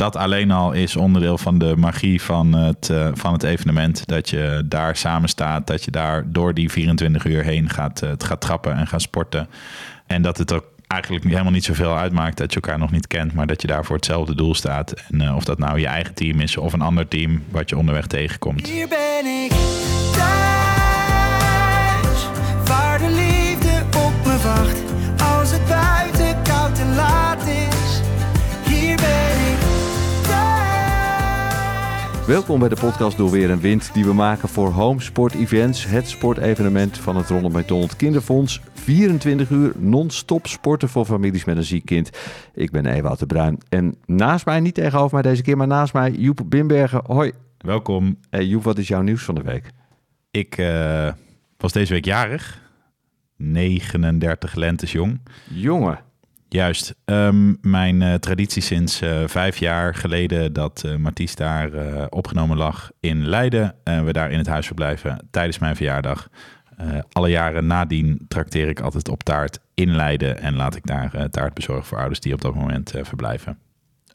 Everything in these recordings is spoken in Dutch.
dat alleen al is onderdeel van de magie van het, uh, van het evenement. Dat je daar samen staat, dat je daar door die 24 uur heen gaat, uh, gaat trappen en gaat sporten. En dat het ook eigenlijk helemaal niet zoveel uitmaakt dat je elkaar nog niet kent, maar dat je daar voor hetzelfde doel staat. En uh, of dat nou je eigen team is of een ander team wat je onderweg tegenkomt. Hier ben ik Welkom bij de podcast Door Weer en Wind die we maken voor Home Sport Events, het sportevenement van het Ronald McDonald Kinderfonds. 24 uur non-stop sporten voor families met een ziek kind. Ik ben Ewout de Bruin en naast mij, niet tegenover mij deze keer, maar naast mij Joep Bimbergen. Hoi. Welkom. Hey Joep, wat is jouw nieuws van de week? Ik uh, was deze week jarig. 39 lentes jong. Jongen. Juist. Um, mijn uh, traditie sinds uh, vijf jaar geleden dat uh, Mathies daar opgenomen lag in Leiden. En we daar in het huis verblijven tijdens mijn verjaardag. alle jaren nadien trakteer ik altijd op taart in Leiden. En laat ik daar taart bezorgen voor ouders die op dat moment verblijven.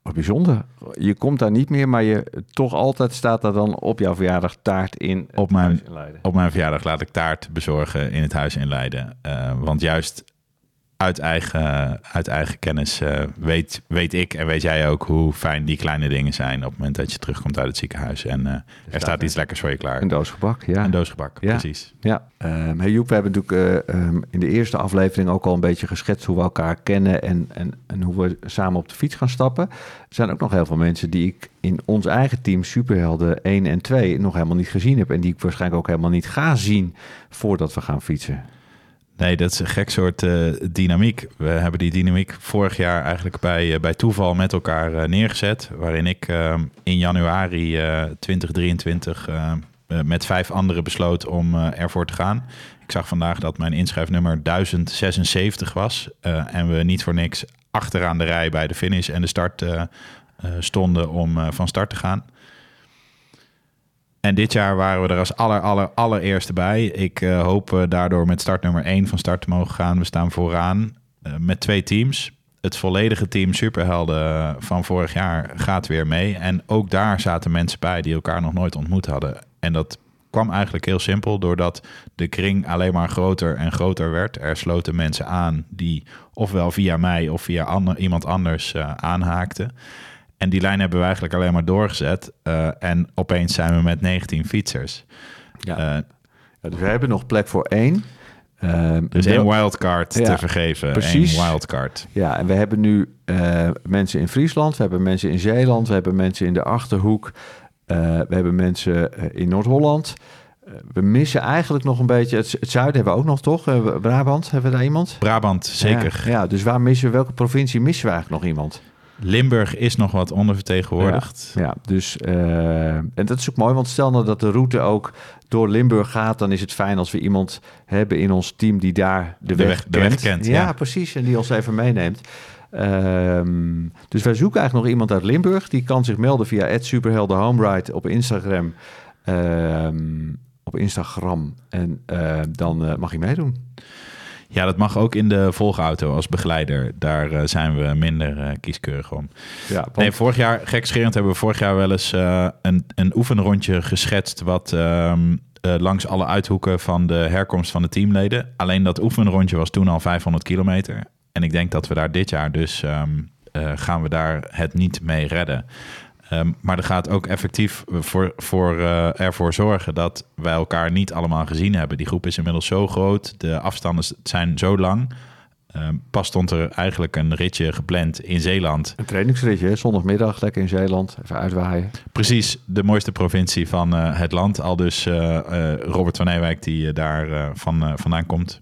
Wat bijzonder. Je komt daar niet meer, maar je toch altijd staat er dan op jouw verjaardag taart in. Op mijn, in op mijn verjaardag laat ik taart bezorgen in het huis in Leiden. want juist uit eigen, uit eigen kennis uh, weet, weet ik en weet jij ook hoe fijn die kleine dingen zijn op het moment dat je terugkomt uit het ziekenhuis en uh, er staat, staat iets lekkers voor je klaar. Een doos gebak, ja. Een doos gebak, ja. precies. Ja, um, hey Joep, we hebben natuurlijk uh, um, in de eerste aflevering ook al een beetje geschetst hoe we elkaar kennen en, en, en hoe we samen op de fiets gaan stappen. Er zijn ook nog heel veel mensen die ik in ons eigen team Superhelden 1 en 2 nog helemaal niet gezien heb en die ik waarschijnlijk ook helemaal niet ga zien voordat we gaan fietsen. Nee, dat is een gek soort uh, dynamiek. We hebben die dynamiek vorig jaar eigenlijk bij, uh, bij toeval met elkaar uh, neergezet. Waarin ik in januari 2023 met vijf anderen besloot om ervoor te gaan. Ik zag vandaag dat mijn inschrijfnummer 1076 was. en we niet voor niks achteraan de rij bij de finish en de start stonden om van start te gaan. En dit jaar waren we er als aller, aller, allereerste bij. Ik uh, hoop daardoor met startnummer 1 van start te mogen gaan. We staan vooraan uh, met twee teams. Het volledige team Superhelden van vorig jaar gaat weer mee. En ook daar zaten mensen bij die elkaar nog nooit ontmoet hadden. En dat kwam eigenlijk heel simpel doordat de kring alleen maar groter en groter werd. Er sloten mensen aan die ofwel via mij of via iemand anders aanhaakten. En die lijn hebben we eigenlijk alleen maar doorgezet. Uh, en opeens zijn we met 19 fietsers. Ja. Uh, ja dus we hebben nog plek voor één. Uh, dus één wildcard ja, te vergeven. Precies. Eén wildcard. Ja, en we hebben nu uh, mensen in Friesland. We hebben mensen in Zeeland. We hebben mensen in de Achterhoek. we hebben mensen in Noord-Holland. we missen eigenlijk nog een beetje... Het, het, zuiden hebben we ook nog, toch? Brabant, hebben we daar iemand? Brabant, zeker. Ja, ja, dus waar missen we... Welke provincie missen we eigenlijk nog iemand? Limburg is nog wat ondervertegenwoordigd. Ja, ja dus uh, en dat is ook mooi, want stel nou dat de route ook door Limburg gaat, dan is het fijn als we iemand hebben in ons team die daar de, de weg, weg, de weg kent. Ja, ja, precies, en die ons even meeneemt. Um, dus wij zoeken eigenlijk nog iemand uit Limburg. Die kan zich melden via @superheldenhomeride op Instagram. Um, op Instagram. En uh, dan uh, mag je meedoen. Ja, dat mag ook in de volgauto als begeleider. Daar uh, zijn we minder uh, kieskeurig om. Ja, want... Nee, vorig jaar, gekscherend, hebben we vorig jaar wel eens uh, een, een oefenrondje geschetst... wat um, langs alle uithoeken van de herkomst van de teamleden. Alleen dat oefenrondje was toen al 500 kilometer. En ik denk dat we daar dit jaar dus... Um, gaan we daar het niet mee redden. Um, maar er gaat ook effectief voor, voor, uh, ervoor zorgen dat wij elkaar niet allemaal gezien hebben. Die groep is inmiddels zo groot, de afstanden zijn zo lang. Um, pas stond er eigenlijk een ritje gepland in Zeeland. Een trainingsritje, zondagmiddag lekker in Zeeland, even uitwaaien. Precies, de mooiste provincie van uh, het land. Al dus uh, Robert van Ewijk die daar van, vandaan komt.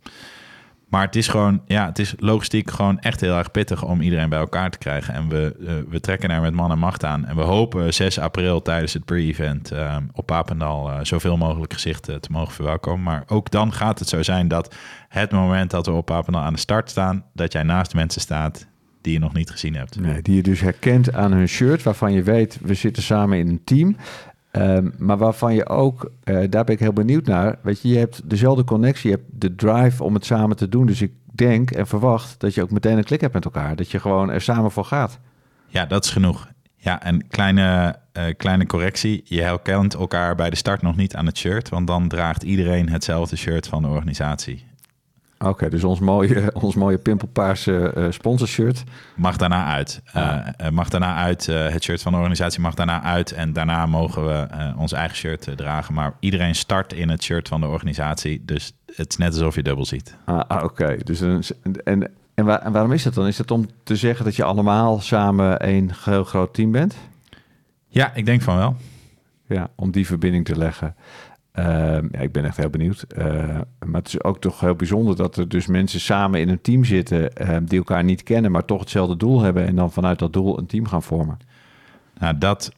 Maar het is gewoon, ja, het is logistiek gewoon echt heel erg pittig om iedereen bij elkaar te krijgen. En we, uh, we trekken er met man en macht aan. En we hopen 6 april tijdens het pre-event uh, op Papendal uh, zoveel mogelijk gezichten te mogen verwelkomen. Maar ook dan gaat het zo zijn dat het moment dat we op Papendal aan de start staan, dat jij naast mensen staat die je nog niet gezien hebt. Nee, die je dus herkent aan hun shirt, waarvan je weet, we zitten samen in een team. Um, maar waarvan je ook, uh, daar ben ik heel benieuwd naar. Weet je, je hebt dezelfde connectie, je hebt de drive om het samen te doen. Dus ik denk en verwacht dat je ook meteen een klik hebt met elkaar. Dat je gewoon er samen voor gaat. Ja, dat is genoeg. Ja, en kleine, eh, kleine correctie. Je herkent elkaar bij de start nog niet aan het shirt, want dan draagt iedereen hetzelfde shirt van de organisatie. Oké, dus ons mooie, ons mooie pimpelpaarse eh sponsorshirt. Mag daarna uit. Eh, eh, mag daarna uit. het shirt van de organisatie mag daarna uit. En daarna mogen we ons eigen shirt dragen. Maar iedereen start in het shirt van de organisatie. Dus het is net alsof je dubbel ziet. Ah, ah, oké. Dus een, en, en, waar- en waarom is dat dan? Is het om te zeggen dat je allemaal samen één heel groot team bent? Ja, ik denk van wel. Ja, om die verbinding te leggen. Ehm, ja, ik ben echt heel benieuwd. Eh, maar het is ook toch heel bijzonder dat er dus mensen samen in een team zitten ehm, die elkaar niet kennen, maar toch hetzelfde doel hebben en dan vanuit dat doel een team gaan vormen. Nou, dat,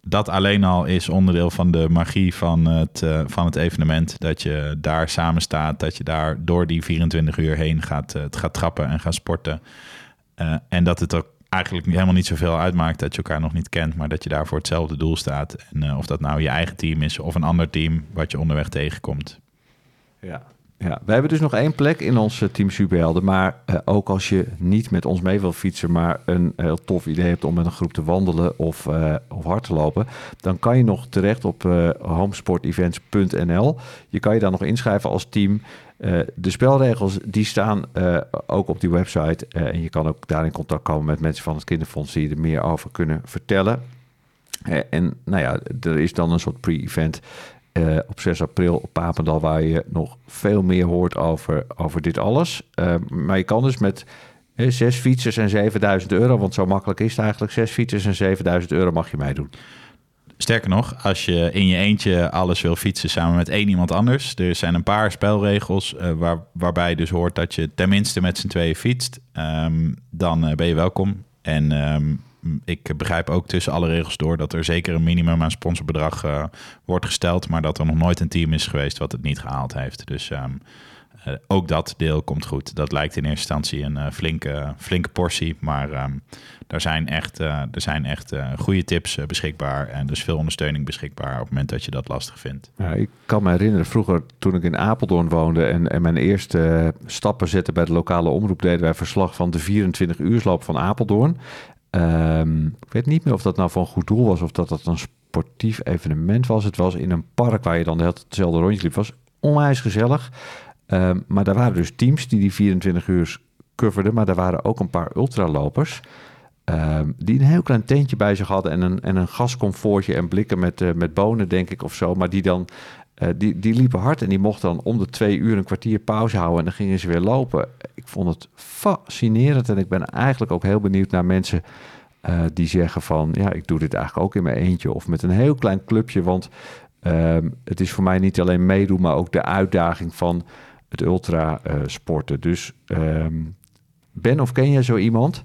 dat alleen al is onderdeel van de magie van het, eh, van het evenement. Dat je daar samen staat, dat je daar door die 24 uur heen gaat, eh, gaat trappen en gaat sporten. Eh, en dat het ook eigenlijk helemaal niet zoveel uitmaakt dat je elkaar nog niet kent, maar dat je daar voor hetzelfde doel staat. En eh, of dat nou je eigen team is of een ander team wat je onderweg tegenkomt. Ja. Ja, we hebben dus nog één plek in ons team Superhelden. Maar eh, ook als je niet met ons mee wil fietsen, maar een heel tof idee hebt om met een groep te wandelen of, eh, of hard te lopen, dan kan je nog terecht op homesportevents.nl. Je kan je daar nog inschrijven als team. Eh, de spelregels die staan eh, ook op die website. Eh, en je kan ook daar in contact komen met mensen van het Kinderfonds die er meer over kunnen vertellen. En nou ja, er is dan een soort pre-event op 6 april op Papendal, waar je nog veel meer hoort over, over dit alles. Maar je kan dus met zes fietsers en 7000 euro, want zo makkelijk is het eigenlijk, zes fietsers en 7000 euro mag je meedoen. Sterker nog, als je in je eentje alles wil fietsen samen met één iemand anders. Er zijn een paar spelregels eh, waar, waarbij dus hoort dat je tenminste met z'n tweeën fietst. Ehm, dan eh, ben je welkom. En ehm, ik begrijp ook tussen alle regels door dat er zeker een minimum aan sponsorbedrag eh, wordt gesteld. Maar dat er nog nooit een team is geweest wat het niet gehaald heeft. Dus ehm, eh, ook dat deel komt goed. Dat lijkt in eerste instantie een eh, flinke, flinke portie. Maar ehm, er zijn echt, er zijn echt goede tips beschikbaar. En dus veel ondersteuning beschikbaar op het moment dat je dat lastig vindt. Ja, ik kan me herinneren, vroeger toen ik in Apeldoorn woonde en, en mijn eerste stappen zette bij de lokale omroep, deden wij verslag van de 24 uursloop van Apeldoorn. Ehm, ik weet niet meer of dat nou een goed doel was of dat dat een sportief evenement was. Het was in een park waar je dan hetzelfde rondje liep. Was onwijs gezellig. Ehm, maar daar waren dus teams die die 24 uur coverden, maar daar waren ook een paar ultralopers. Ehm, die een heel klein tentje bij zich hadden en een, en een gascomfortje en blikken met, eh, met bonen, denk ik, of zo. Maar die dan, eh, die, die liepen hard en die mochten dan om de twee uur een kwartier pauze houden en dan gingen ze weer lopen. Ik vond het fascinerend en ik ben eigenlijk ook heel benieuwd naar mensen eh, die zeggen van, ja, ik doe dit eigenlijk ook in mijn eentje of met een heel klein clubje, want ehm, het is voor mij niet alleen meedoen, maar ook de uitdaging van het ultra eh, sporten. Dus ehm, Ben of ken jij zo iemand?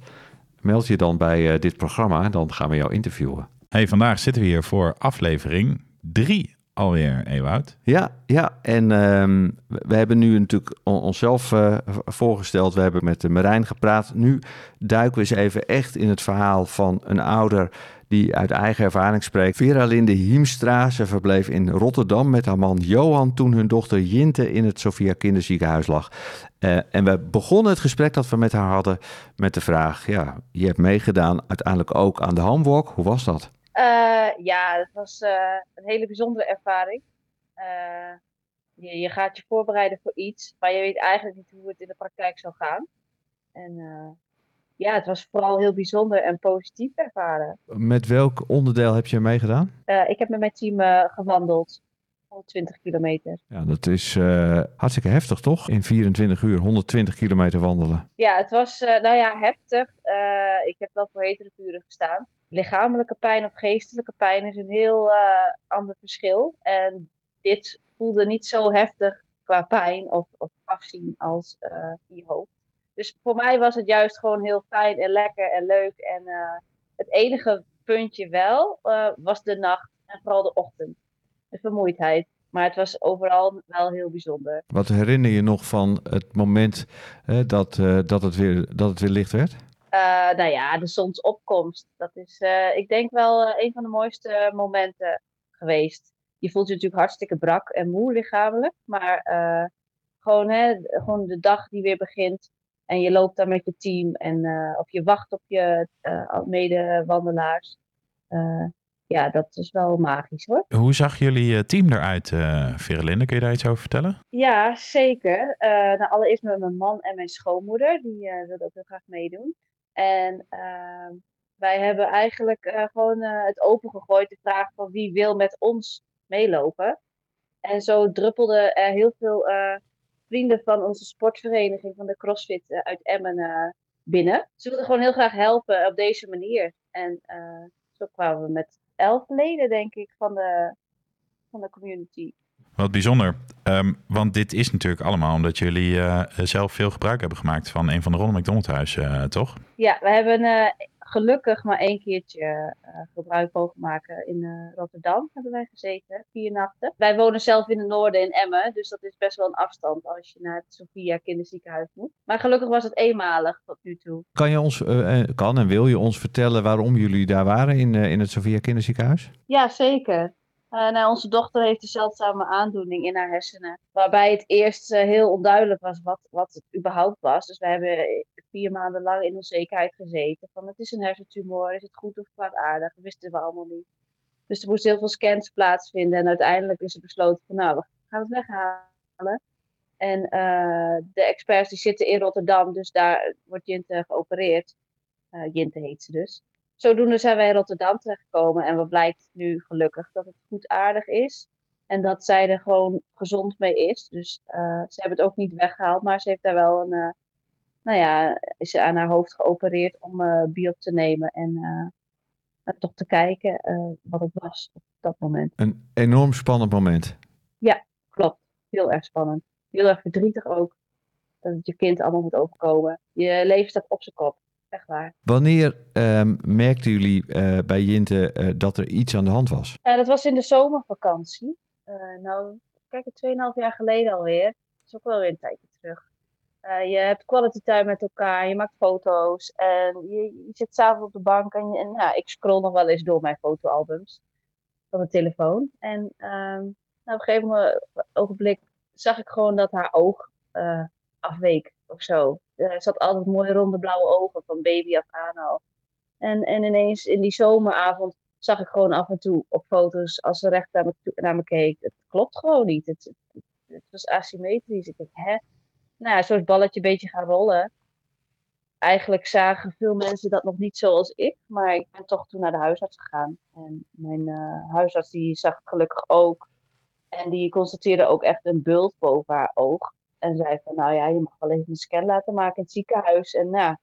Meld je dan bij eh, dit programma en dan gaan we jou interviewen. Hey, vandaag zitten we hier voor aflevering 3 alweer, Ewout. Ja, ja. En ehm, we hebben nu natuurlijk on- onszelf eh, voorgesteld. We hebben met de Marijn gepraat. Nu duiken we eens even echt in het verhaal van een ouder die uit eigen ervaring spreekt. Vera Linde Hiemstra. Ze verbleef in Rotterdam met haar man Johan toen hun dochter Jinte in het Sophia Kinderziekenhuis lag. Eh, en we begonnen het gesprek dat we met haar hadden met de vraag: ja, je hebt meegedaan uiteindelijk ook aan de Hamwalk. Hoe was dat? Eh, ja, het was eh, een hele bijzondere ervaring. Je, je gaat je voorbereiden voor iets, maar je weet eigenlijk niet hoe het in de praktijk zal gaan. En ja, het was vooral heel bijzonder en positief ervaren. Met welk onderdeel heb je meegedaan? Eh, ik heb met mijn team eh, gewandeld, 120 kilometer. Ja, dat is eh, hartstikke heftig, toch? In 24 uur 120 kilometer wandelen. Ja, het was, nou ja, heftig. Ik heb wel voor hetere vuren gestaan. Lichamelijke pijn of geestelijke pijn is een heel ander verschil. En dit voelde niet zo heftig qua pijn of, of afzien als je hoofd. Dus voor mij was het juist gewoon heel fijn en lekker en leuk. En eh, het enige puntje wel eh, was de nacht en vooral de ochtend. De vermoeidheid. Maar het was overal wel heel bijzonder. Wat herinner je nog van het moment eh, dat, eh, dat, het weer, dat het weer licht werd? Nou ja, de zonsopkomst. Dat is, ik denk wel een van de mooiste momenten geweest. Je voelt je natuurlijk hartstikke brak en moe lichamelijk. Maar gewoon, hè, gewoon de dag die weer begint. En je loopt daar met je team. En, eh, of je wacht op je eh, medewandelaars. eh, ja, dat is wel magisch hoor. Hoe zag jullie team eruit, uh, Verelinde? Kun je daar iets over vertellen? Ja, zeker. Nou, allereerst met mijn man en mijn schoonmoeder. Die wilden ook heel graag meedoen. En ehm, wij hebben eigenlijk gewoon het open gegooid. De vraag van wie wil met ons meelopen. En zo druppelden er heel veel vrienden van onze sportvereniging van de CrossFit uit Emmen binnen. Ze wilden gewoon heel graag helpen op deze manier. En zo kwamen we met elf leden, denk ik, van de, van de community. Wat bijzonder. Um, want dit is natuurlijk allemaal omdat jullie zelf veel gebruik hebben gemaakt van een van de Ronald McDonald huizen, toch? Ja, we hebben gelukkig maar één keertje gebruik mogen maken. In Rotterdam hebben wij gezeten, vier nachten. Wij wonen zelf in het noorden in Emmen, dus dat is best wel een afstand als je naar het Sophia kinderziekenhuis moet. Maar gelukkig was het eenmalig tot nu toe. Kan je ons, kan en wil je ons vertellen waarom jullie daar waren in, in het Sophia kinderziekenhuis? Ja, zeker. Uh, nou, onze dochter heeft een zeldzame aandoening in haar hersenen. Waarbij het eerst uh, heel onduidelijk was wat, wat het überhaupt was. Dus we hebben vier maanden lang in onzekerheid gezeten. Van het is een hersentumor, is het goed of kwaadaardig? Dat wisten we allemaal niet. Dus er moesten heel veel scans plaatsvinden. En uiteindelijk is er besloten van nou, we gaan het weghalen. En uh, de experts die zitten in Rotterdam, dus daar wordt Jinte geopereerd. Jinte heet ze dus zodoende zijn wij in Rotterdam terechtgekomen. En wat blijkt nu gelukkig dat het goed aardig is. En dat zij er gewoon gezond mee is. Dus uh, ze hebben het ook niet weggehaald. Maar ze heeft daar wel een. Uh, nou ja, is ze aan haar hoofd geopereerd om uh, biop te nemen. En toch te kijken wat het was op dat moment. Een enorm spannend moment. Ja, klopt. Heel erg spannend. Heel erg verdrietig ook. Dat het je kind allemaal moet overkomen. Je leven staat op zijn kop echt waar. Wanneer um, merkten jullie uh, bij Jinte uh, dat er iets aan de hand was? Ja, dat was in de zomervakantie. Uh, nou, kijk, 2,5 jaar geleden alweer. Dat is ook wel weer een tijdje terug. je hebt quality time met elkaar, je maakt foto's en je, je zit s'avonds op de bank en, en ja, ik scroll nog wel eens door mijn fotoalbums van mijn telefoon. En um, nou, op een gegeven ogenblik zag ik gewoon dat haar oog afweek of zo. Zat altijd mooie ronde blauwe ogen van baby af aan al. En, en ineens in die zomeravond zag ik gewoon af en toe op foto's als ze recht naar me, naar me keek. Het klopt gewoon niet. Het, het, was asymmetrisch. Ik dacht, hè? Nou ja, het balletje een beetje gaan rollen. Eigenlijk zagen veel mensen dat nog niet zoals ik. Maar ik ben toch toen naar de huisarts gegaan. En mijn uh, huisarts die zag het gelukkig ook. En die constateerde ook echt een bult boven haar oog. En zei van, nou ja, je mag wel even een scan laten maken in het ziekenhuis. En nou,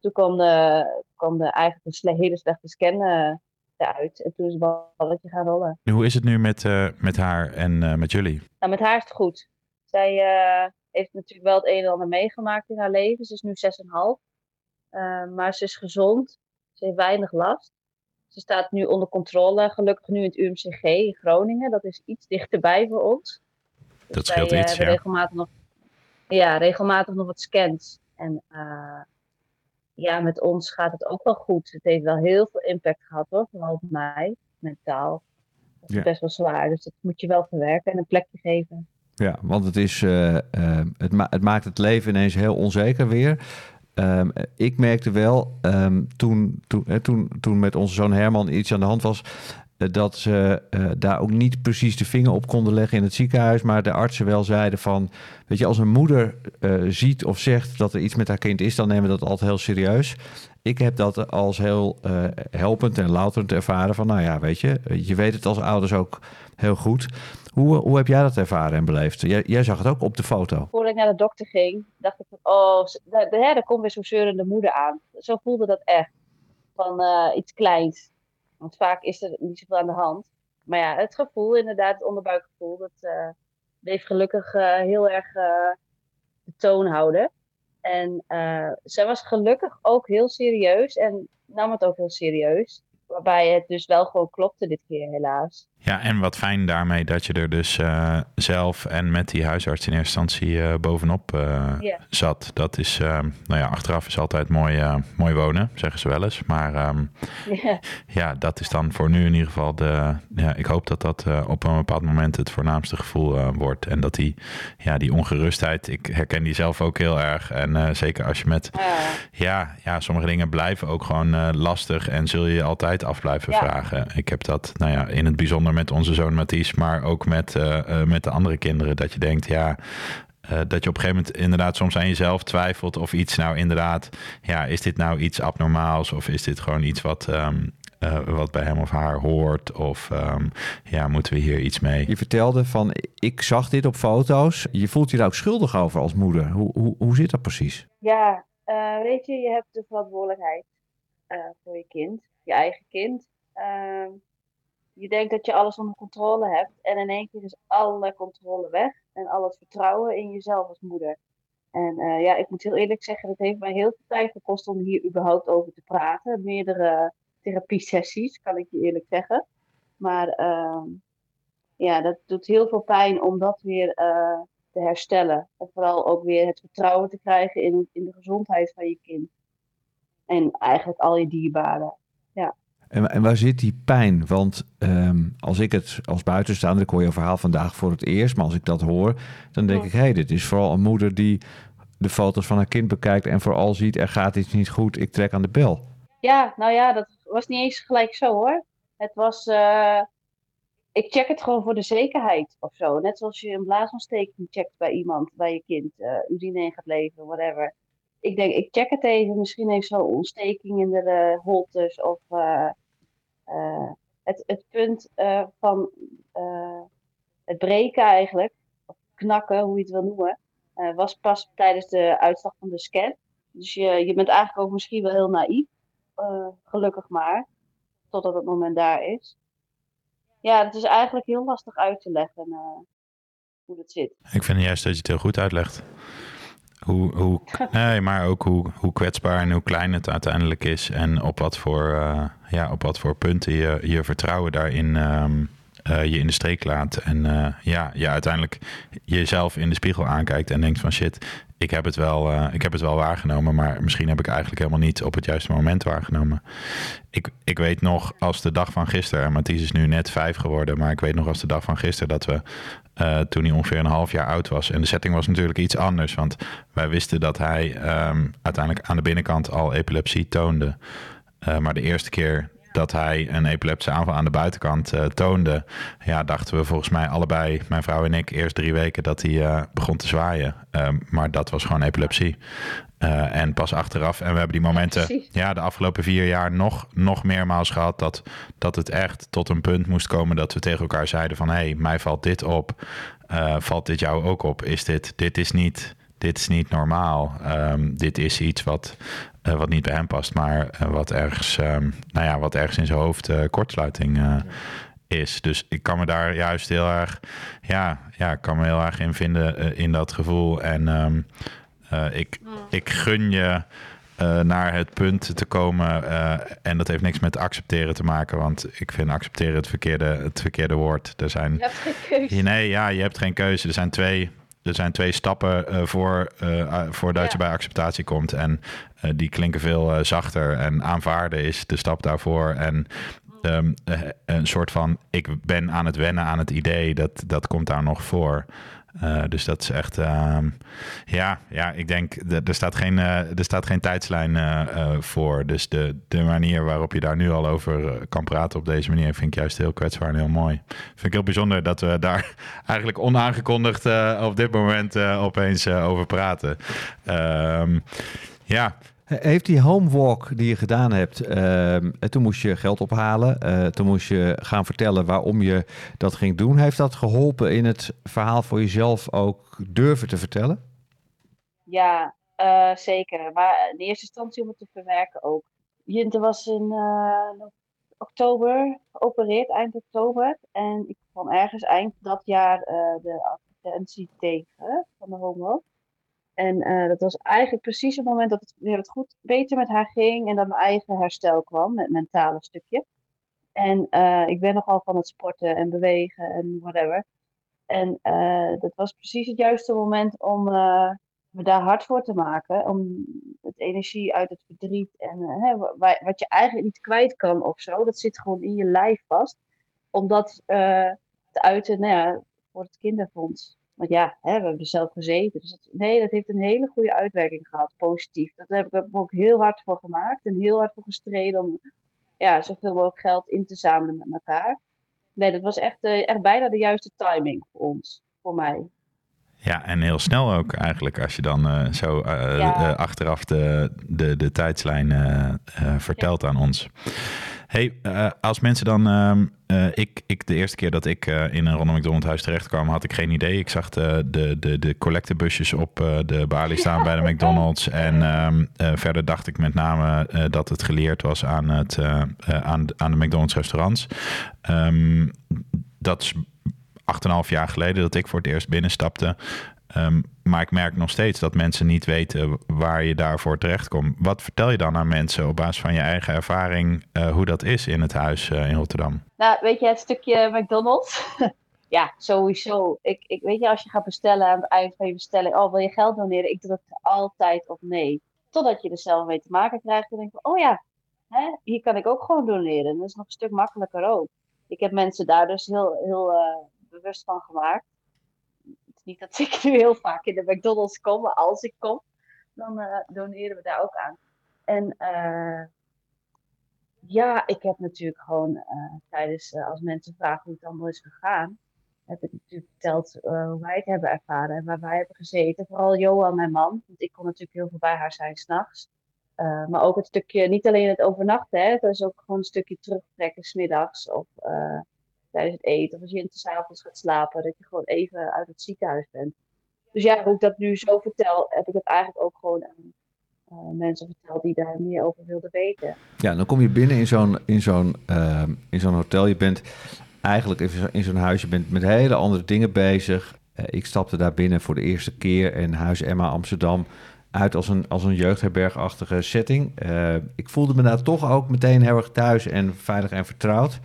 toen kwam, de, kwam de, eigenlijk een hele slechte scan uh, eruit. En toen is het balletje gaan rollen. Hoe is het nu met, uh, met haar en uh, met jullie? Nou, met haar is het goed. Zij heeft natuurlijk wel het een en ander meegemaakt in haar leven. Ze is nu 6,5. maar ze is gezond. Ze heeft weinig last. Ze staat nu onder controle, gelukkig nu in het UMCG in Groningen. Dat is iets dichterbij voor ons. Dus dat scheelt wij, iets, ja. regelmatig nog ja, regelmatig nog wat scans. En uh, ja, met ons gaat het ook wel goed. Het heeft wel heel veel impact gehad hoor, vooral op mij, mentaal. Dat is ja. best wel zwaar, dus dat moet je wel verwerken en een plekje geven. Ja, want het, is, uh, uh, het, ma het, maakt het leven ineens heel onzeker weer. Um, ik merkte wel, um, toen, toen, toen, toen met onze zoon Herman iets aan de hand was, eh, dat ze uh, daar ook niet precies de vinger op konden leggen in het ziekenhuis, maar de artsen wel zeiden van, weet je, als een moeder uh, ziet of zegt dat er iets met haar kind is, dan nemen we dat altijd heel serieus. Ik heb dat als heel helpend en louterend ervaren van, nou ja, weet je, je weet het als ouders ook heel goed. Hoe, hoe heb jij dat ervaren en beleefd? Jij, jij zag het ook op de foto. Voordat ik naar de dokter ging, dacht ik van, oh, daar, daar komt weer zo'n zeurende moeder aan. Zo voelde dat echt. Van iets kleins. Want vaak is er niet zoveel aan de hand. Maar ja, het gevoel, inderdaad, het onderbuikgevoel, dat uh, bleef gelukkig uh, heel erg uh, de toon houden. En zij was gelukkig ook heel serieus en nam het ook heel serieus. Waarbij het dus wel gewoon klopte dit keer, helaas. Ja, en wat fijn daarmee dat je er dus uh, zelf en met die huisarts in eerste instantie uh, bovenop uh, yeah. zat. Dat is, nou ja, achteraf is altijd mooi, mooi wonen, zeggen ze wel eens. Maar um, yeah. ja, dat is dan voor nu in ieder geval de. Ja, ik hoop dat dat op een bepaald moment het voornaamste gevoel wordt. En dat die, ja, die ongerustheid, ik herken die zelf ook heel erg. En zeker als je met. Ja, ja, sommige dingen blijven ook gewoon lastig en zul je altijd altijd af blijven Ja. vragen. Ik heb dat, nou ja, in het bijzonder met onze zoon Mathies, maar ook met, eh, eh, met de andere kinderen. Dat je denkt, ja, eh, dat je op een gegeven moment inderdaad soms aan jezelf twijfelt of iets nou inderdaad, ja, is dit nou iets abnormaals of is dit gewoon iets wat, ehm, eh, wat bij hem of haar hoort? Of ehm, ja, moeten we hier iets mee? Je vertelde van, ik zag dit op foto's. Je voelt je daar ook schuldig over als moeder. Hoe, hoe, hoe zit dat precies? Ja, eh, weet je, je hebt de verantwoordelijkheid eh, voor je kind, je eigen kind. Ehm, je denkt dat je alles onder controle hebt en in één keer is alle controle weg en al het vertrouwen in jezelf als moeder. En eh, ja, ik moet heel eerlijk zeggen, het heeft mij heel veel tijd gekost om hier überhaupt over te praten. Meerdere therapiesessies, kan ik je eerlijk zeggen. Maar ehm, ja, dat doet heel veel pijn om dat weer eh, te herstellen. En vooral ook weer het vertrouwen te krijgen in, in de gezondheid van je kind. En eigenlijk al je dierbaren. En, en waar zit die pijn? Want ehm, als ik het als buitenstaander, ik hoor je verhaal vandaag voor het eerst, maar als ik dat hoor, dan denk Ja. ik, hé, hey, dit is vooral een moeder die de foto's van haar kind bekijkt en vooral ziet, er gaat iets niet goed, ik trek aan de bel. Ja, nou ja, dat was niet eens gelijk zo hoor. Het was, eh, ik check het gewoon voor de zekerheid of zo. Net zoals je een blaasontsteking checkt bij iemand, bij je kind, eh urine in gaat leveren, whatever. Ik denk, ik check het even, misschien heeft zo'n ontsteking in de eh, holtes of eh, eh, het, het punt van het breken eigenlijk, of knakken, hoe je het wil noemen, was pas tijdens de uitslag van de scan. Dus je, je bent eigenlijk ook misschien wel heel naïef. Gelukkig maar. Totdat het moment daar is. Ja, het is eigenlijk heel lastig uit te leggen hoe dat zit. Ik vind juist dat je het heel goed uitlegt. Hoe, hoe, nee, maar ook hoe, hoe kwetsbaar en hoe klein het uiteindelijk is. En op wat voor, eh, ja, op wat voor punten je je vertrouwen daarin ehm, eh, je in de steek laat. En eh, ja, je uiteindelijk jezelf in de spiegel aankijkt en denkt van shit, ik heb, het wel, eh, ik heb het wel waargenomen, maar misschien heb ik eigenlijk helemaal niet op het juiste moment waargenomen. Ik, ik weet nog als de dag van gisteren, en Mathies is nu net vijf geworden, maar ik weet nog als de dag van gisteren dat we eh, toen hij ongeveer een half jaar oud was. En de setting was natuurlijk iets anders, want wij wisten dat hij ehm, uiteindelijk aan de binnenkant al epilepsie toonde. Maar de eerste keer dat hij een epileptische aanval aan de buitenkant eh, toonde, ja, dachten we volgens mij allebei, mijn vrouw en ik, eerst drie weken dat hij eh, begon te zwaaien. Ehm, maar dat was gewoon epilepsie. Eh, en pas achteraf, en we hebben die momenten ja, de afgelopen vier jaar nog, nog meermaals gehad dat, dat het echt tot een punt moest komen dat we tegen elkaar zeiden van hé, hey, mij valt dit op. Valt dit jou ook op? Is dit, dit is niet, dit is niet normaal. Ehm, dit is iets wat, eh, wat niet bij hem past, maar eh, wat, ergens, ehm, nou ja, wat ergens in zijn hoofd eh, kortsluiting is. Dus ik kan me daar juist heel erg, ja, ja, kan me heel erg in vinden in dat gevoel. En ehm, eh, ik, ik gun je naar het punt te komen. en dat heeft niks met accepteren te maken, want ik vind accepteren het verkeerde, het verkeerde woord. Er zijn Je hebt geen keuze. Nee, ja, je hebt geen keuze. Er zijn twee, er zijn twee stappen eh, voor, eh, voordat je Ja. bij acceptatie komt. En eh, die klinken veel zachter. En aanvaarden is de stap daarvoor. En ehm, eh, een soort van, ik ben aan het wennen aan het idee, dat, dat komt daar nog voor. Eh, dus dat is echt, ehm, ja, ja, ik denk, er staat geen, eh, er staat geen tijdslijn eh, voor. Dus de, de manier waarop je daar nu al over kan praten op deze manier, vind ik juist heel kwetsbaar en heel mooi. Vind ik heel bijzonder dat we daar eigenlijk onaangekondigd op dit moment opeens over praten. Ehm, ja, Heeft die homewalk die je gedaan hebt, ehm, en toen moest je geld ophalen, eh, toen moest je gaan vertellen waarom je dat ging doen. Heeft dat geholpen in het verhaal voor jezelf ook durven te vertellen? Ja, eh, zeker. Maar in eerste instantie om het te verwerken ook. Jinte was in eh, oktober geopereerd, eind oktober. En ik kwam ergens eind dat jaar eh, de advertentie tegen van de homo. En eh, dat was eigenlijk precies het moment dat het weer wat goed beter met haar ging en dat mijn eigen herstel kwam, het mentale stukje. En eh, ik ben nogal van het sporten en bewegen en whatever. En eh, dat was precies het juiste moment om me daar hard voor te maken. Om het energie uit het verdriet en hè, wa- wa- wat je eigenlijk niet kwijt kan of zo, dat zit gewoon in je lijf vast. Om dat te uiten nou ja, voor het kinderfonds. Want ja, hè, we hebben zelf gezeten. Dus dat, nee, dat heeft een hele goede uitwerking gehad, positief. Dat heb ik er ook heel hard voor gemaakt en heel hard voor gestreden om ja, zoveel mogelijk geld in te zamelen met elkaar. Nee, dat was echt, eh, echt bijna de juiste timing voor ons, voor mij. Ja, en heel snel ook eigenlijk, als je dan eh, zo eh, Ja. achteraf de, de, de tijdslijn vertelt aan ons. Hey, eh, als mensen dan... ehm, eh, ik, ik, de eerste keer dat ik eh, in een Ronald McDonald huis terecht kwam, had ik geen idee. Ik zag de, de, de, de collectebusjes op de balie staan bij de McDonald's. En ehm, eh, verder dacht ik met name dat het geleerd was aan, het, aan, aan de McDonald's restaurants. Ehm, dat is 8,5 jaar geleden dat ik voor het eerst binnenstapte. Ehm, maar ik merk nog steeds dat mensen niet weten waar je daarvoor terechtkomt. Wat vertel je dan aan mensen op basis van je eigen ervaring eh, hoe dat is in het huis eh, in Rotterdam? Nou, weet je, het stukje McDonald's. ja, sowieso. Ik, ik, weet je, als je gaat bestellen aan het eind van je bestelling, oh, wil je geld doneren? Ik druk altijd op nee. Totdat je er zelf mee te maken krijgt. En denk je, oh ja, hè, hier kan ik ook gewoon doneren. Dat is nog een stuk makkelijker ook. Ik heb mensen daar dus heel, heel eh, bewust van gemaakt. Is niet dat ik nu heel vaak in de McDonald's kom, maar als ik kom, dan eh, doneren we daar ook aan. En eh, ja, ik heb natuurlijk gewoon eh, tijdens, als mensen vragen hoe het allemaal is gegaan, heb ik natuurlijk verteld hoe wij het hebben ervaren en waar wij hebben gezeten. Vooral Johan, mijn man, want ik kon natuurlijk heel veel bij haar zijn s'nachts. Uh, maar ook het stukje, niet alleen het overnachten, hè, dus ook gewoon een stukje terugtrekken smiddags of tijdens het eten. Of als je s'avonds gaat slapen, dat je gewoon even uit het ziekenhuis bent. Dus ja, hoe ik dat nu zo vertel, heb ik het eigenlijk ook gewoon aan uh, mensen verteld die daar meer over wilden weten. Ja, dan kom je binnen in zo'n, in zo'n, uh, in zo'n hotel. Je bent eigenlijk in zo'n huis, je bent met hele andere dingen bezig. Uh, ik stapte daar binnen voor de eerste keer en Huis Emma Amsterdam uit als een, als een jeugdherbergachtige setting. Uh, ik voelde me daar toch ook meteen heel erg thuis en veilig en vertrouwd.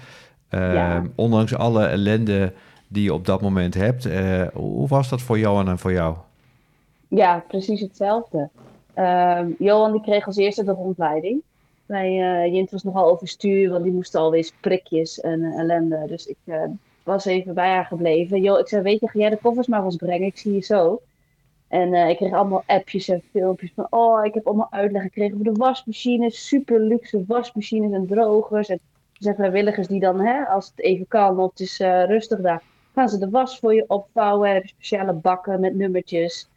Uh, ja. Ondanks alle ellende die je op dat moment hebt. Uh, hoe was dat voor Johan en voor jou? Ja, precies hetzelfde. Johan die kreeg als eerste de rondleiding. Bij Jint was nogal overstuur, want die moest alweer prikjes en ellende. Dus ik was even bij haar gebleven. Jo, ik zei, weet je, ga jij de koffers maar ons brengen? Ik zie je zo. En uh, ik kreeg allemaal appjes en filmpjes van, oh, ik heb allemaal uitleg gekregen over de wasmachines, super luxe wasmachines en drogers. En zijn vrijwilligers die dan, hè, als het even kan, of het is uh, rustig daar, gaan ze de was voor je opvouwen. Heb je speciale bakken met nummertjes.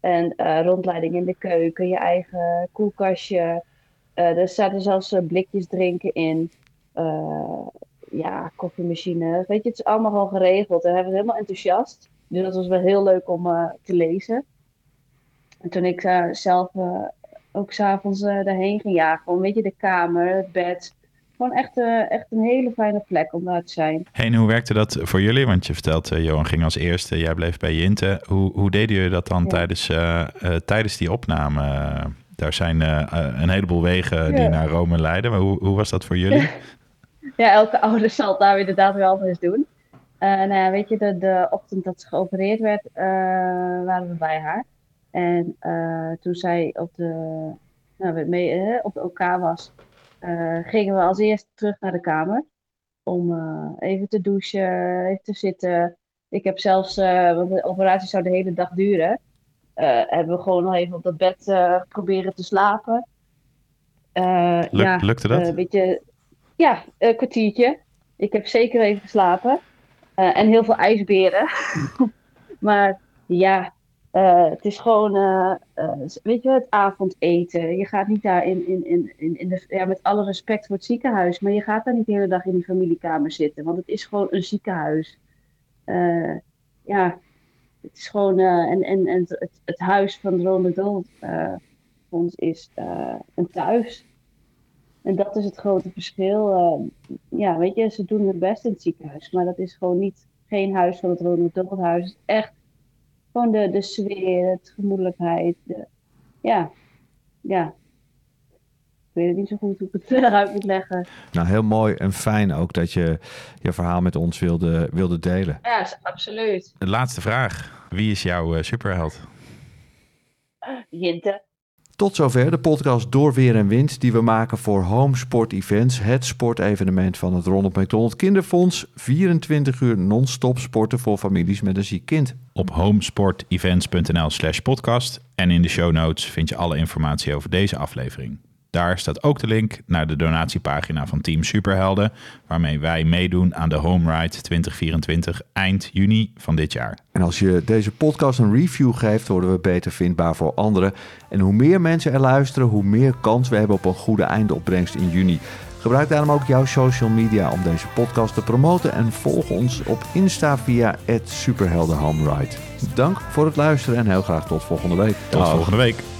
En uh, rondleiding in de keuken, je eigen koelkastje. er zaten zelfs blikjes drinken in. ja, koffiemachine. Weet je, het is allemaal gewoon geregeld. En hij was helemaal enthousiast. Dus dat was wel heel leuk om te lezen. En toen ik zelf ook s'avonds daarheen ging, ja, gewoon weet je, de kamer, het bed. Gewoon echt, echt een hele fijne plek om daar te zijn. Hey, en hoe werkte dat voor jullie? Want je vertelt, Johan ging als eerste, jij bleef bij Jinte. Hoe, hoe deden jullie dat dan ja. tijdens, tijdens die opname? Daar zijn een heleboel wegen ja. die naar Rome leiden. Maar hoe, hoe was dat voor jullie? Ja, elke ouder zal het daar inderdaad wel anders doen. Nou ja, weet je, de, de ochtend dat ze geopereerd werd, waren we bij haar. En toen zij op de, nou, mee, op de OK was, gingen we als eerste terug naar de kamer. Om even te douchen, even te zitten. Ik heb zelfs, want de operatie zou de hele dag duren, hebben we gewoon nog even op dat bed proberen te slapen. Luk, ja, lukte dat? Een beetje, ja, een kwartiertje. Ik heb zeker even geslapen. Uh, en heel veel ijsberen. maar ja, uh, het is gewoon, uh, weet je, het avondeten. Je gaat niet daar in, in, in, in, de, ja, met alle respect voor het ziekenhuis, maar je gaat daar niet de hele dag in die familiekamer zitten, want het is gewoon een ziekenhuis. ja, het is gewoon, en, en, en het, het huis van Ronald McDonald ons is een thuis. En dat is het grote verschil. Ja, weet je, ze doen het best in het ziekenhuis. Maar dat is gewoon niet geen huis van het Ronald huis. Het is echt gewoon de, de sfeer, het gemoedelijkheid. De, ja, ja. Ik weet het niet zo goed hoe ik het verder uit moet leggen. Nou, heel mooi en fijn ook dat je je verhaal met ons wilde, wilde delen. Ja, absoluut. De laatste vraag. Wie is jouw uh, superheld? Jinte. Tot zover de podcast Door Weer en Wind die we maken voor Home Sport Events, het sportevenement van het Ronald McDonald Kinderfonds. 24 uur non-stop sporten voor families met een ziek kind. Op homesportevents.nl slash podcast en in de show notes vind je alle informatie over deze aflevering. Daar staat ook de link naar de donatiepagina van Team Superhelden, waarmee wij meedoen aan de Home Ride 2024 eind juni van dit jaar. En als je deze podcast een review geeft, worden we beter vindbaar voor anderen. En hoe meer mensen er luisteren, hoe meer kans we hebben op een goede eindopbrengst in juni. Gebruik daarom ook jouw social media om deze podcast te promoten en volg ons op Insta via @superheldenhomeride. Dank voor het luisteren en heel graag tot volgende week. Tot volgende week.